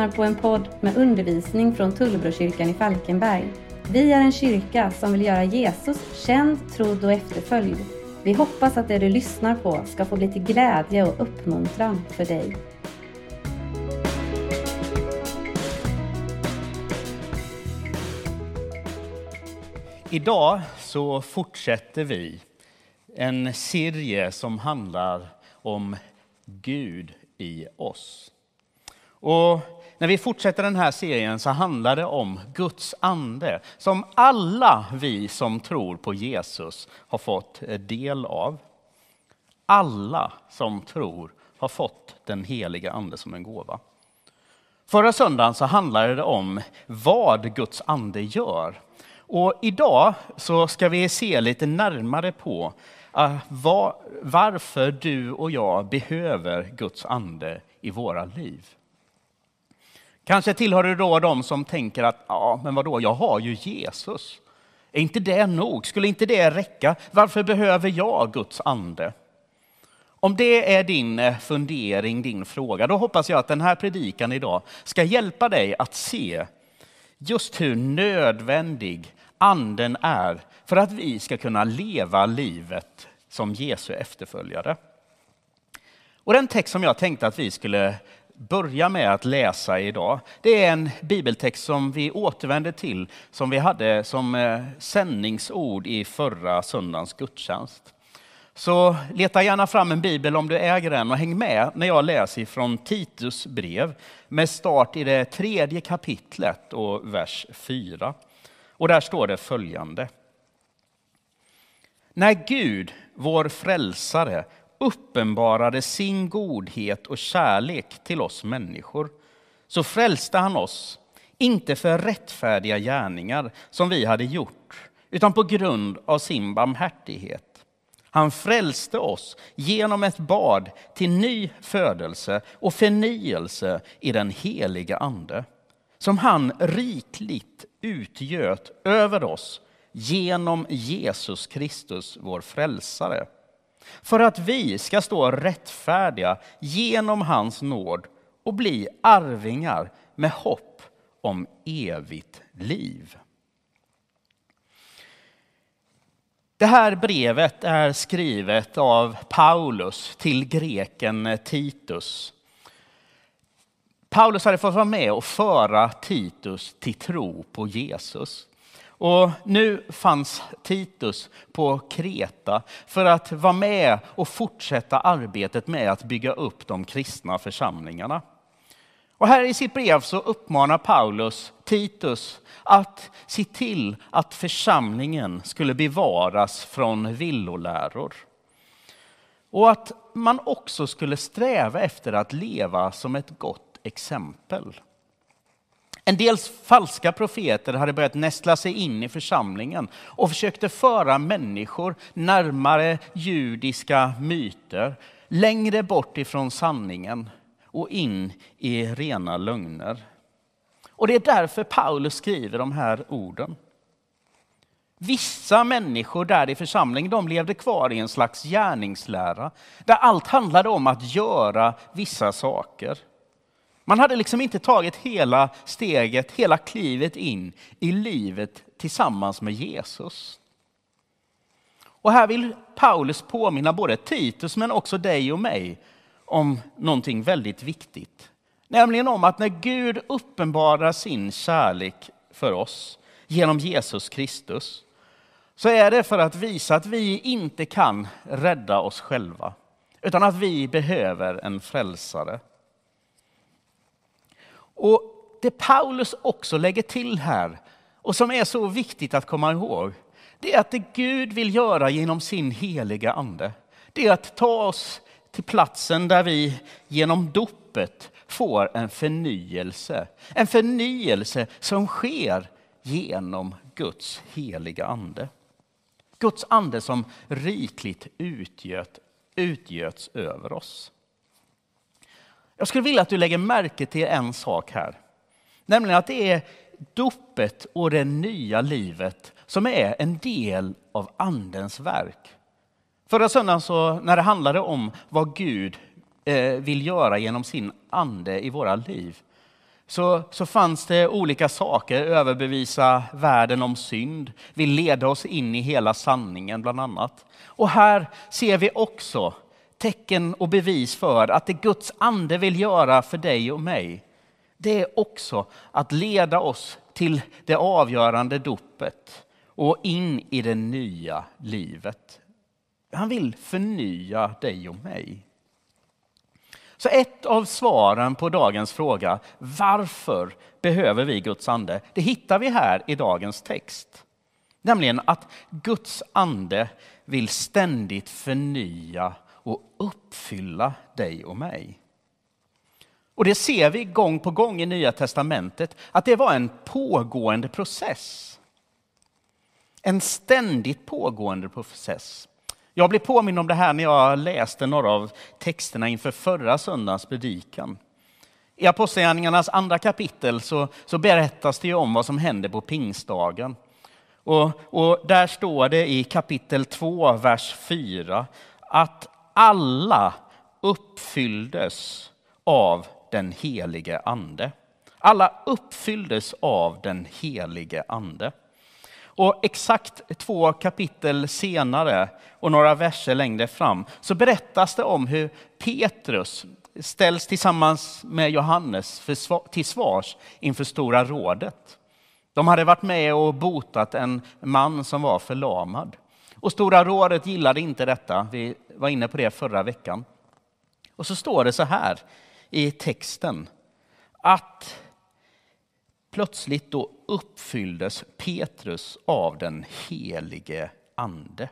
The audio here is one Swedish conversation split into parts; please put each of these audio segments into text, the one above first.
Lyssnar på en podd med undervisning från Tullbrokyrkan i Falkenberg. Vi är en kyrka som vill göra Jesus känd, trodd och efterföljd. Vi hoppas att det du lyssnar på ska få bli till glädje och uppmuntran för dig. Idag så fortsätter vi en serie som handlar om Gud i oss. Och när vi fortsätter den här serien så handlar det om Guds ande som alla vi som tror på Jesus har fått eh, del av. Alla som tror har fått den heliga ande som en gåva. Förra söndagen så handlade det om vad Guds ande gör. Och idag så ska vi se lite närmare på eh, varför du och jag behöver Guds ande i våra liv. Kanske tillhör du då de som tänker att ja, men vadå, jag har ju Jesus. Är inte det nog? Skulle inte det räcka? Varför behöver jag Guds ande? Om det är din eh, fundering, din fråga, då hoppas jag att den här predikan idag ska hjälpa dig att se just hur nödvändig anden är för att vi ska kunna leva livet som Jesu efterföljare. Och den text som jag tänkte att vi skulle börja med att läsa idag, det är en bibeltext som vi återvänder till, som vi hade som eh, sändningsord i förra söndagens gudstjänst. Så leta gärna fram en bibel om du äger en och häng med när jag läser från Titus brev med start i det tredje kapitlet och vers 4. Och där står det följande. När Gud, vår frälsare, uppenbarade sin godhet och kärlek till oss människor så frälste han oss, inte för rättfärdiga gärningar som vi hade gjort, utan på grund av sin barmhärtighet. Han frälste oss genom ett bad till ny födelse och förnyelse i den heliga Ande, som han rikligt utgöt över oss genom Jesus Kristus, vår frälsare för att vi ska stå rättfärdiga genom hans nåd och bli arvingar med hopp om evigt liv. Det här brevet är skrivet av Paulus till greken Titus. Paulus hade fått vara med och föra Titus till tro på Jesus. Och nu fanns Titus på Kreta för att vara med och fortsätta arbetet med att bygga upp de kristna församlingarna. Och här i sitt brev så uppmanar Paulus Titus att se till att församlingen skulle bevaras från villoläror. Och att man också skulle sträva efter att leva som ett gott exempel. En del falska profeter hade börjat nästla sig in i församlingen och försökte föra människor närmare judiska myter, längre bort ifrån sanningen och in i rena lögner. Och det är därför Paulus skriver de här orden. Vissa människor där i församlingen de levde kvar i en slags gärningslära där allt handlade om att göra vissa saker. Man hade liksom inte tagit hela steget, hela klivet in i livet tillsammans med Jesus. Och här vill Paulus påminna både Titus men också dig och mig om någonting väldigt viktigt. Nämligen om att när Gud uppenbarar sin kärlek för oss genom Jesus Kristus så är det för att visa att vi inte kan rädda oss själva utan att vi behöver en frälsare. Och det Paulus också lägger till här, och som är så viktigt att komma ihåg, det är att det Gud vill göra genom sin heliga ande, det är att ta oss till platsen där vi genom dopet får en förnyelse. En förnyelse som sker genom Guds heliga ande. Guds ande som rikligt utgöt, utgöts över oss. Jag skulle vilja att du lägger märke till en sak här. Nämligen att det är dopet och det nya livet som är en del av Andens verk. Förra söndagen så, när det handlade om vad Gud eh, vill göra genom sin ande i våra liv, så, så fanns det olika saker. Överbevisa världen om synd, vill leda oss in i hela sanningen bland annat. Och här ser vi också tecken och bevis för att det Guds ande vill göra för dig och mig, det är också att leda oss till det avgörande dopet och in i det nya livet. Han vill förnya dig och mig. Så ett av svaren på dagens fråga, varför behöver vi Guds ande? Det hittar vi här i dagens text. Nämligen att Guds ande vill ständigt förnya och uppfylla dig och mig. Och det ser vi gång på gång i Nya testamentet, att det var en pågående process. En ständigt pågående process. Jag blev påmind om det här när jag läste några av texterna inför förra söndagens predikan. I Apostlagärningarnas andra kapitel så, så berättas det om vad som hände på pingstdagen. Och, och där står det i kapitel 2, vers 4 att alla uppfylldes av den helige ande. Alla uppfylldes av den helige ande. Och exakt två kapitel senare och några verser längre fram så berättas det om hur Petrus ställs tillsammans med Johannes till svars inför Stora rådet. De hade varit med och botat en man som var förlamad. Och Stora rådet gillade inte detta. Vi var inne på det förra veckan. Och så står det så här i texten att plötsligt då uppfylldes Petrus av den helige ande.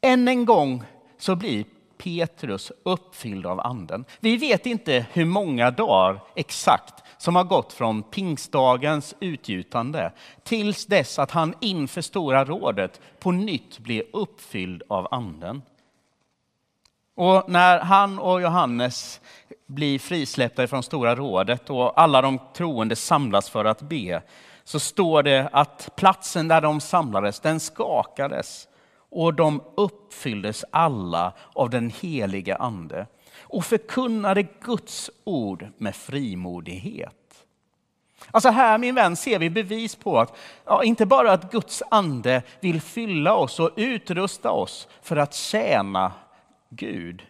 Än en gång så blir Petrus uppfylld av anden. Vi vet inte hur många dagar exakt som har gått från pingstdagens utgjutande tills dess att han inför Stora rådet på nytt blir uppfylld av anden. Och när han och Johannes blir frisläppta från Stora rådet och alla de troende samlas för att be, så står det att platsen där de samlades, den skakades och de uppfylldes alla av den helige ande och förkunnade Guds ord med frimodighet. Alltså här min vän ser vi bevis på att ja, inte bara att Guds ande vill fylla oss och utrusta oss för att tjäna Gud.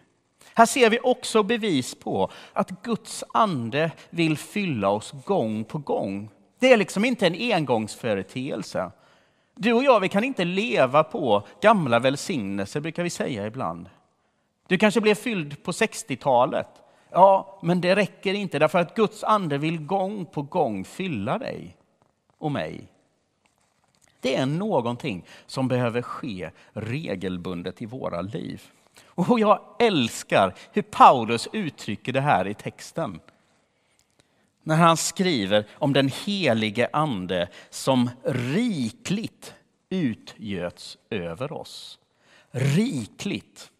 Här ser vi också bevis på att Guds ande vill fylla oss gång på gång. Det är liksom inte en engångsföreteelse. Du och jag, vi kan inte leva på gamla välsignelser, brukar vi säga ibland. Du kanske blev fylld på 60-talet. Ja, men det räcker inte därför att Guds ande vill gång på gång fylla dig och mig. Det är någonting som behöver ske regelbundet i våra liv. Och jag älskar hur Paulus uttrycker det här i texten. När han skriver om den helige ande som rikligt utgöts över oss. Rikligt.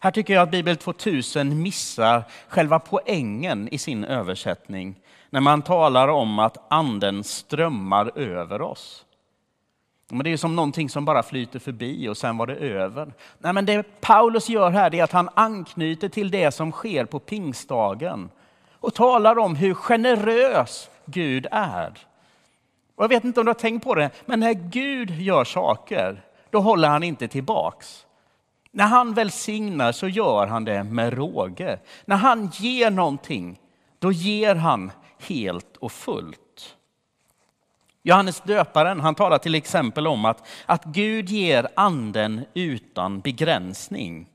Här tycker jag att Bibel 2000 missar själva poängen i sin översättning när man talar om att anden strömmar över oss. Men det är som någonting som bara flyter förbi och sen var det över. Nej, men det Paulus gör här är att han anknyter till det som sker på pingstdagen och talar om hur generös Gud är. Och jag vet inte om du har tänkt på det, men när Gud gör saker, då håller han inte tillbaks. När han välsignar så gör han det med råge. När han ger någonting, då ger han helt och fullt. Johannes döparen han talar till exempel om att, att Gud ger anden utan begränsning.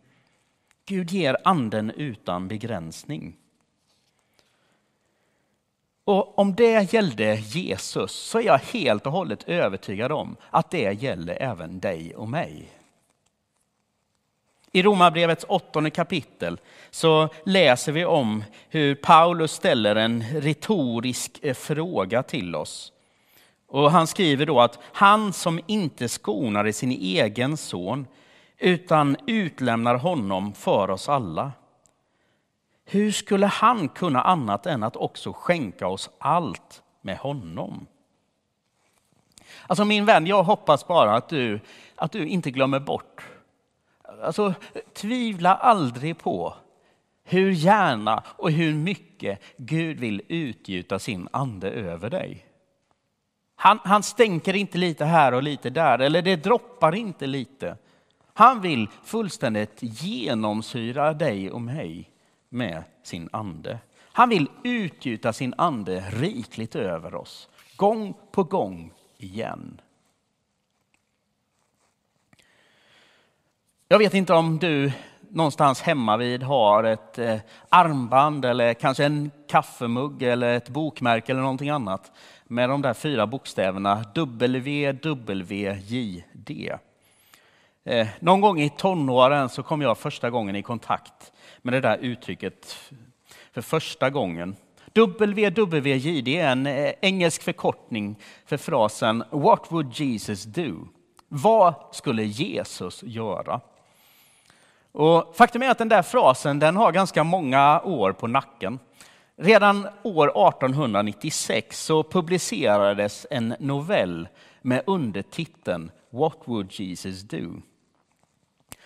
Gud ger anden utan begränsning. Och om det gällde Jesus så är jag helt och hållet övertygad om att det gäller även dig och mig. I Romarbrevets åttonde kapitel så läser vi om hur Paulus ställer en retorisk eh, fråga till oss. Och han skriver då att han som inte skonade sin egen son utan utlämnar honom för oss alla. Hur skulle han kunna annat än att också skänka oss allt med honom? Alltså min vän, jag hoppas bara att du, att du inte glömmer bort. Alltså tvivla aldrig på hur gärna och hur mycket Gud vill utgjuta sin ande över dig. Han, han stänker inte lite här och lite där, eller det droppar inte lite. Han vill fullständigt genomsyra dig och mig med sin ande. Han vill utgjuta sin ande rikligt över oss, gång på gång igen. Jag vet inte om du någonstans hemma vid har ett eh, armband eller kanske en kaffemugg eller ett bokmärke eller någonting annat med de där fyra bokstäverna WWJD. d. Eh, någon gång i tonåren så kom jag första gången i kontakt med det där uttrycket för första gången. WWJD är en eh, engelsk förkortning för frasen What would Jesus do? Vad skulle Jesus göra? Och faktum är att den där frasen den har ganska många år på nacken. Redan år 1896 så publicerades en novell med undertiteln What would Jesus do?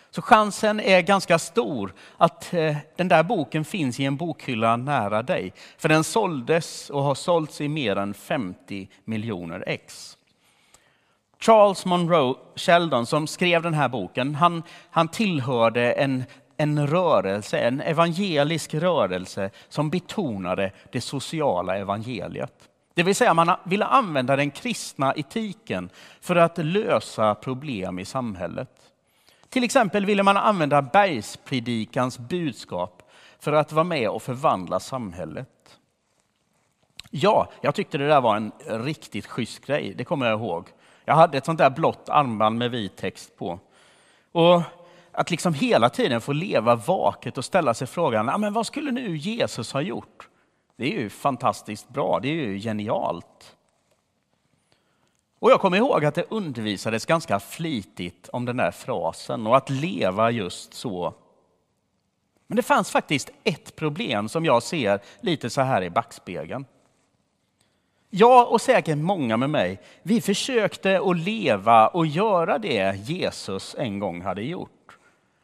Så chansen är ganska stor att eh, den där boken finns i en bokhylla nära dig. För den såldes och har sålts i mer än 50 miljoner ex. Charles Monroe Sheldon som skrev den här boken, han, han tillhörde en, en rörelse, en evangelisk rörelse som betonade det sociala evangeliet. Det vill säga man ville använda den kristna etiken för att lösa problem i samhället. Till exempel ville man använda bergspredikans budskap för att vara med och förvandla samhället. Ja, jag tyckte det där var en riktigt schysst grej, det kommer jag ihåg. Jag hade ett sånt där blått armband med vit text på. Och att liksom hela tiden få leva vaket och ställa sig frågan, men vad skulle nu Jesus ha gjort? Det är ju fantastiskt bra, det är ju genialt. Och jag kommer ihåg att det undervisades ganska flitigt om den där frasen och att leva just så. Men det fanns faktiskt ett problem som jag ser lite så här i backspegeln. Jag och säkert många med mig, vi försökte att leva och göra det Jesus en gång hade gjort.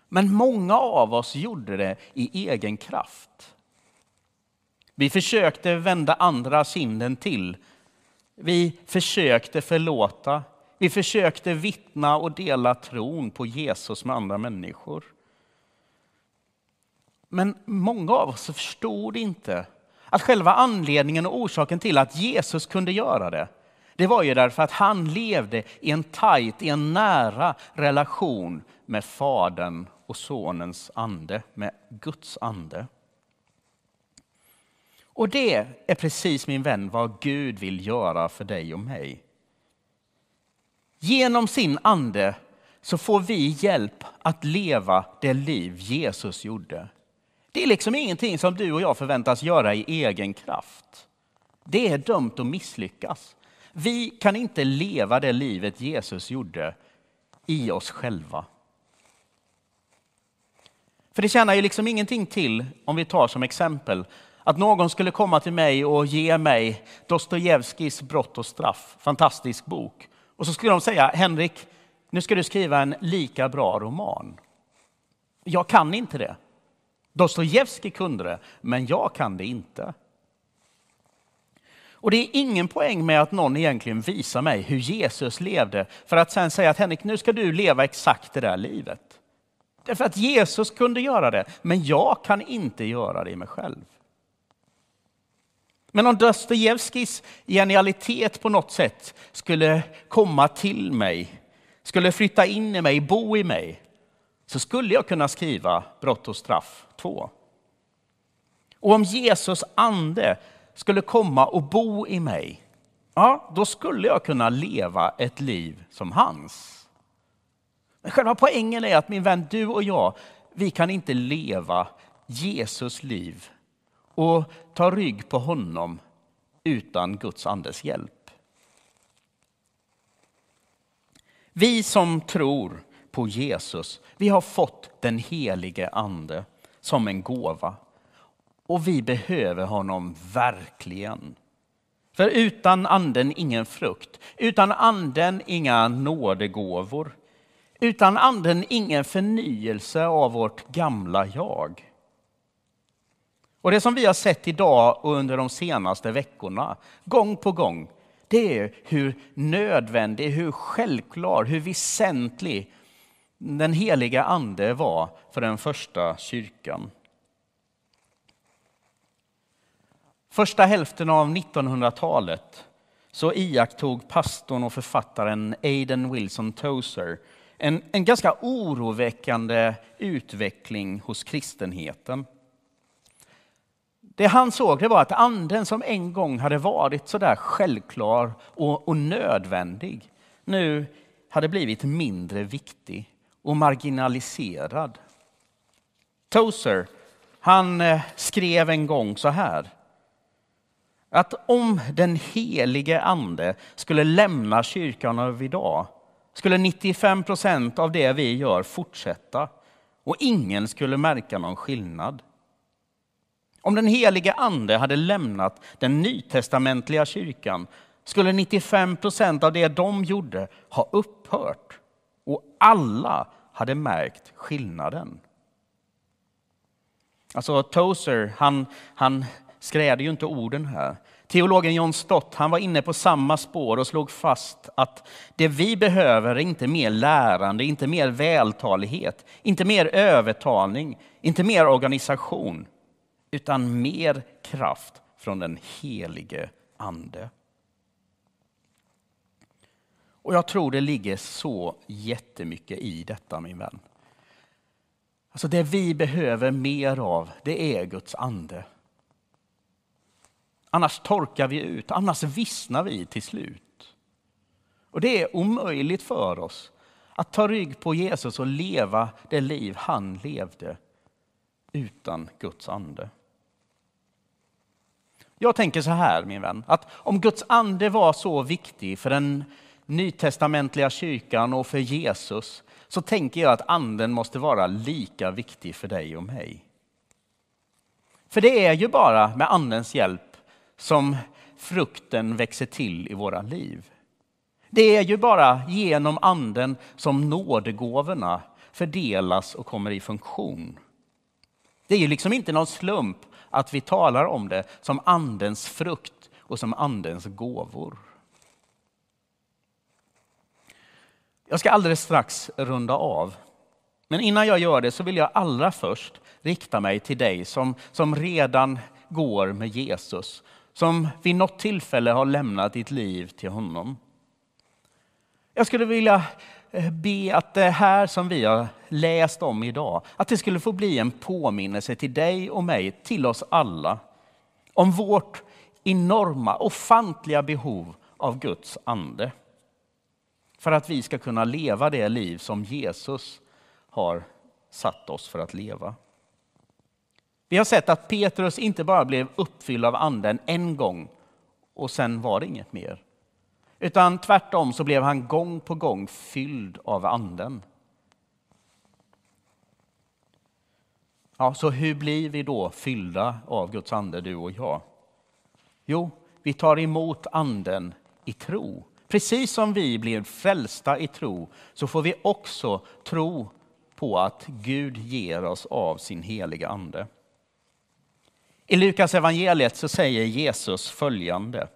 Men många av oss gjorde det i egen kraft. Vi försökte vända andra kinden till. Vi försökte förlåta. Vi försökte vittna och dela tron på Jesus med andra människor. Men många av oss förstod inte att själva anledningen och orsaken till att Jesus kunde göra det, det var ju därför att han levde i en tajt, i en nära relation med Fadern och Sonens ande, med Guds ande. Och det är precis min vän vad Gud vill göra för dig och mig. Genom sin ande så får vi hjälp att leva det liv Jesus gjorde. Det är liksom ingenting som du och jag förväntas göra i egen kraft. Det är dömt att misslyckas. Vi kan inte leva det livet Jesus gjorde i oss själva. För det tjänar ju liksom ingenting till, om vi tar som exempel, att någon skulle komma till mig och ge mig Dostojevskijs Brott och straff, fantastisk bok. Och så skulle de säga, Henrik, nu ska du skriva en lika bra roman. Jag kan inte det. Dostojevskij kunde det, men jag kan det inte. Och det är ingen poäng med att någon egentligen visar mig hur Jesus levde för att sen säga att Henrik, nu ska du leva exakt det där livet. Därför att Jesus kunde göra det, men jag kan inte göra det i mig själv. Men om Dostojevskijs genialitet på något sätt skulle komma till mig, skulle flytta in i mig, bo i mig, så skulle jag kunna skriva Brott och straff 2. Och om Jesus ande skulle komma och bo i mig, ja, då skulle jag kunna leva ett liv som hans. Men själva poängen är att min vän, du och jag, vi kan inte leva Jesus liv och ta rygg på honom utan Guds andes hjälp. Vi som tror på Jesus, vi har fått den helige ande som en gåva. Och vi behöver honom verkligen. För utan anden ingen frukt, utan anden inga nådegåvor, utan anden ingen förnyelse av vårt gamla jag. Och det som vi har sett idag och under de senaste veckorna, gång på gång, det är hur nödvändig, hur självklar, hur väsentlig den heliga ande var för den första kyrkan. Första hälften av 1900-talet så iakttog pastorn och författaren Aiden Wilson Tozer en, en ganska oroväckande utveckling hos kristenheten. Det han såg det var att anden som en gång hade varit så där självklar och, och nödvändig nu hade blivit mindre viktig och marginaliserad. Tozer han eh, skrev en gång så här. Att om den helige ande skulle lämna kyrkan av idag skulle 95 procent av det vi gör fortsätta och ingen skulle märka någon skillnad. Om den helige ande hade lämnat den nytestamentliga kyrkan skulle 95 procent av det de gjorde ha upphört och alla hade märkt skillnaden. Alltså Tozer, han, han skräder ju inte orden här. Teologen John Stott han var inne på samma spår och slog fast att det vi behöver är inte mer lärande, inte mer vältalighet, inte mer övertalning, inte mer organisation, utan mer kraft från den helige Ande. Och jag tror det ligger så jättemycket i detta min vän. Alltså det vi behöver mer av, det är Guds ande. Annars torkar vi ut, annars vissnar vi till slut. Och det är omöjligt för oss att ta rygg på Jesus och leva det liv han levde utan Guds ande. Jag tänker så här min vän, att om Guds ande var så viktig för en nytestamentliga kyrkan och för Jesus så tänker jag att anden måste vara lika viktig för dig och mig. För det är ju bara med andens hjälp som frukten växer till i våra liv. Det är ju bara genom anden som nådegåvorna fördelas och kommer i funktion. Det är ju liksom inte någon slump att vi talar om det som andens frukt och som andens gåvor. Jag ska alldeles strax runda av. Men innan jag gör det så vill jag allra först rikta mig till dig som, som redan går med Jesus som vid något tillfälle har lämnat ditt liv till honom. Jag skulle vilja eh, be att det här som vi har läst om idag, att det skulle få bli en påminnelse till dig och mig, till oss alla, om vårt enorma, ofantliga behov av Guds ande. För att vi ska kunna leva det liv som Jesus har satt oss för att leva. Vi har sett att Petrus inte bara blev uppfylld av anden en gång och sen var det inget mer. Utan tvärtom så blev han gång på gång fylld av anden. Ja, så hur blir vi då fyllda av Guds ande, du och jag? Jo, vi tar emot anden i tro. Precis som vi blir frälsta i tro så får vi också tro på att Gud ger oss av sin heliga ande. I Lukas evangeliet så säger Jesus följande.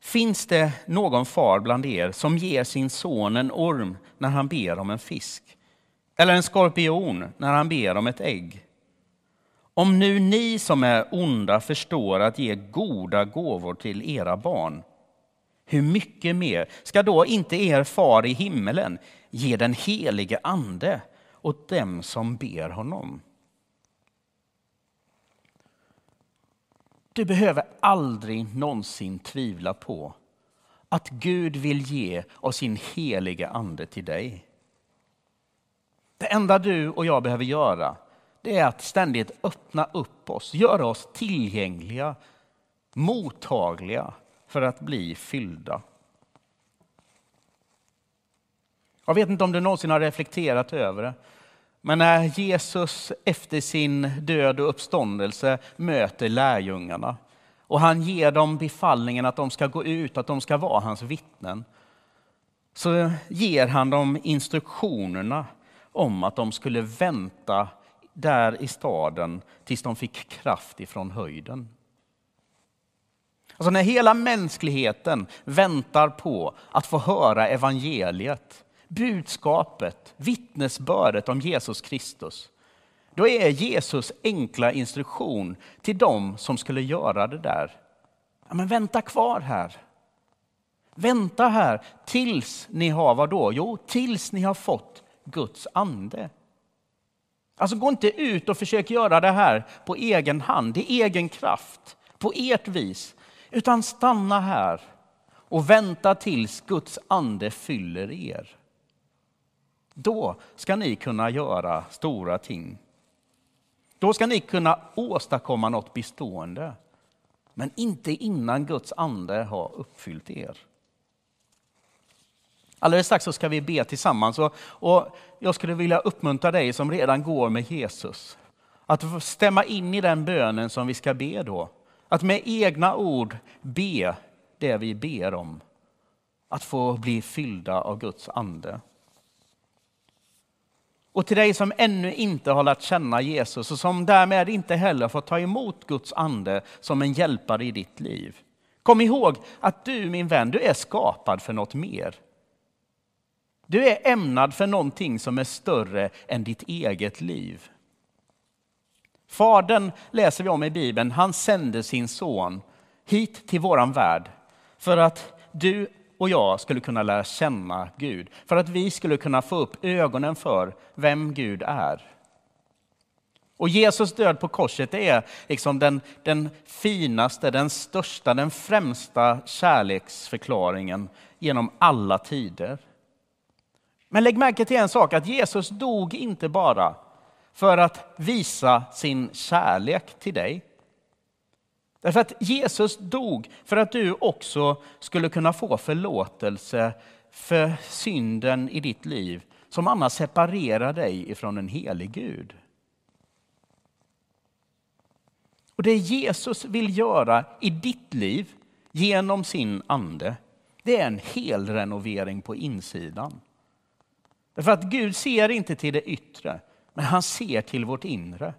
Finns det någon far bland er som ger sin son en orm när han ber om en fisk? Eller en skorpion när han ber om ett ägg? Om nu ni som är onda förstår att ge goda gåvor till era barn, hur mycket mer ska då inte er far i himmelen ge den helige Ande åt dem som ber honom? Du behöver aldrig någonsin tvivla på att Gud vill ge av sin heliga ande till dig. Det enda du och jag behöver göra det är att ständigt öppna upp oss, göra oss tillgängliga, mottagliga för att bli fyllda. Jag vet inte om du någonsin har reflekterat över det. Men när Jesus efter sin död och uppståndelse möter lärjungarna och han ger dem befallningen att de ska gå ut, att de ska vara hans vittnen, så ger han dem instruktionerna om att de skulle vänta där i staden tills de fick kraft ifrån höjden. Alltså när hela mänskligheten väntar på att få höra evangeliet, budskapet, vittnesbördet om Jesus Kristus, då är Jesus enkla instruktion till dem som skulle göra det där. Ja, men vänta kvar här. Vänta här tills ni har vad då? Jo, tills ni har fått Guds ande. Alltså gå inte ut och försök göra det här på egen hand, i egen kraft, på ert vis. Utan stanna här och vänta tills Guds ande fyller er. Då ska ni kunna göra stora ting. Då ska ni kunna åstadkomma något bestående. Men inte innan Guds ande har uppfyllt er. Alldeles strax så ska vi be tillsammans och, och jag skulle vilja uppmuntra dig som redan går med Jesus att stämma in i den bönen som vi ska be då. Att med egna ord be det vi ber om. Att få bli fyllda av Guds ande. Och till dig som ännu inte har lärt känna Jesus och som därmed inte heller får ta emot Guds ande som en hjälpare i ditt liv. Kom ihåg att du min vän, du är skapad för något mer. Du är ämnad för någonting som är större än ditt eget liv. Fadern läser vi om i Bibeln, han sände sin son hit till våran värld för att du och jag skulle kunna lära känna Gud. För att vi skulle kunna få upp ögonen för vem Gud är. Och Jesus död på korset är liksom den, den finaste, den största, den främsta kärleksförklaringen genom alla tider. Men lägg märke till en sak, att Jesus dog inte bara för att visa sin kärlek till dig. Därför att Jesus dog för att du också skulle kunna få förlåtelse för synden i ditt liv som annars separerar dig ifrån en helig Gud. Och Det Jesus vill göra i ditt liv genom sin ande, det är en helrenovering på insidan. Därför att Gud ser inte till det yttre, men han ser till vårt inre.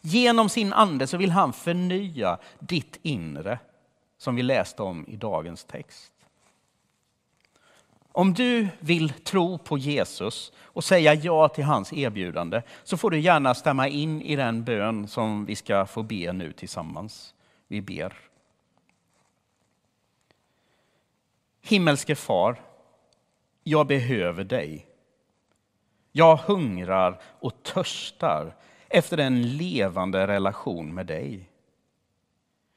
Genom sin ande så vill han förnya ditt inre, som vi läste om i dagens text. Om du vill tro på Jesus och säga ja till hans erbjudande så får du gärna stämma in i den bön som vi ska få be nu tillsammans. Vi ber. Himmelske far, jag behöver dig. Jag hungrar och törstar efter en levande relation med dig.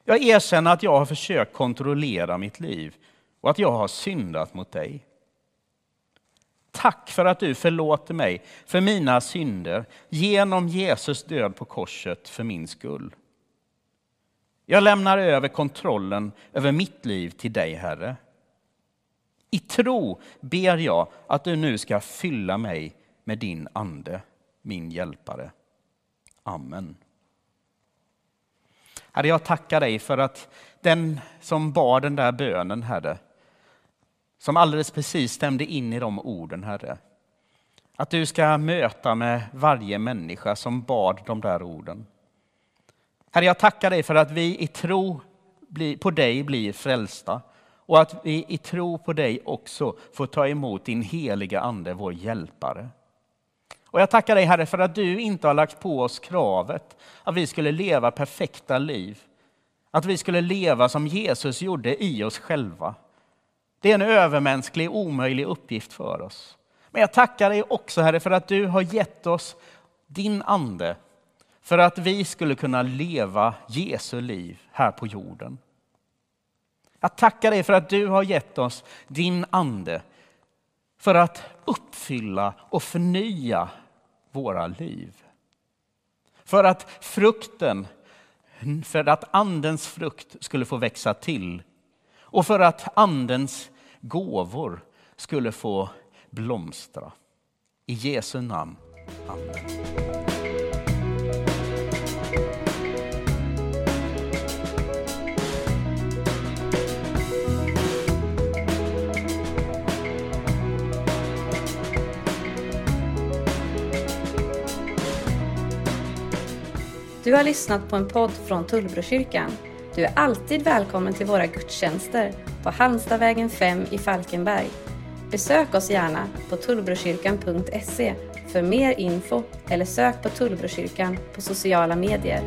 Jag erkänner att jag har försökt kontrollera mitt liv och att jag har syndat mot dig. Tack för att du förlåter mig för mina synder genom Jesus död på korset för min skull. Jag lämnar över kontrollen över mitt liv till dig, Herre. I tro ber jag att du nu ska fylla mig med din ande, min hjälpare. Amen. Herre, jag tackar dig för att den som bad den där bönen, Herre, som alldeles precis stämde in i de orden, Herre. Att du ska möta med varje människa som bad de där orden. Herre, jag tackar dig för att vi i tro på dig blir frälsta och att vi i tro på dig också får ta emot din heliga Ande, vår hjälpare. Och jag tackar dig Herre för att du inte har lagt på oss kravet att vi skulle leva perfekta liv. Att vi skulle leva som Jesus gjorde i oss själva. Det är en övermänsklig, omöjlig uppgift för oss. Men jag tackar dig också Herre för att du har gett oss din ande för att vi skulle kunna leva Jesu liv här på jorden. Jag tackar dig för att du har gett oss din ande för att uppfylla och förnya våra liv. För att frukten, för att andens frukt skulle få växa till och för att andens gåvor skulle få blomstra. I Jesu namn. Amen. Du har lyssnat på en podd från Tullbrokyrkan. Du är alltid välkommen till våra gudstjänster på Halmstadvägen 5 i Falkenberg. Besök oss gärna på tullbrokyrkan.se för mer info eller sök på Tullbrokyrkan på sociala medier.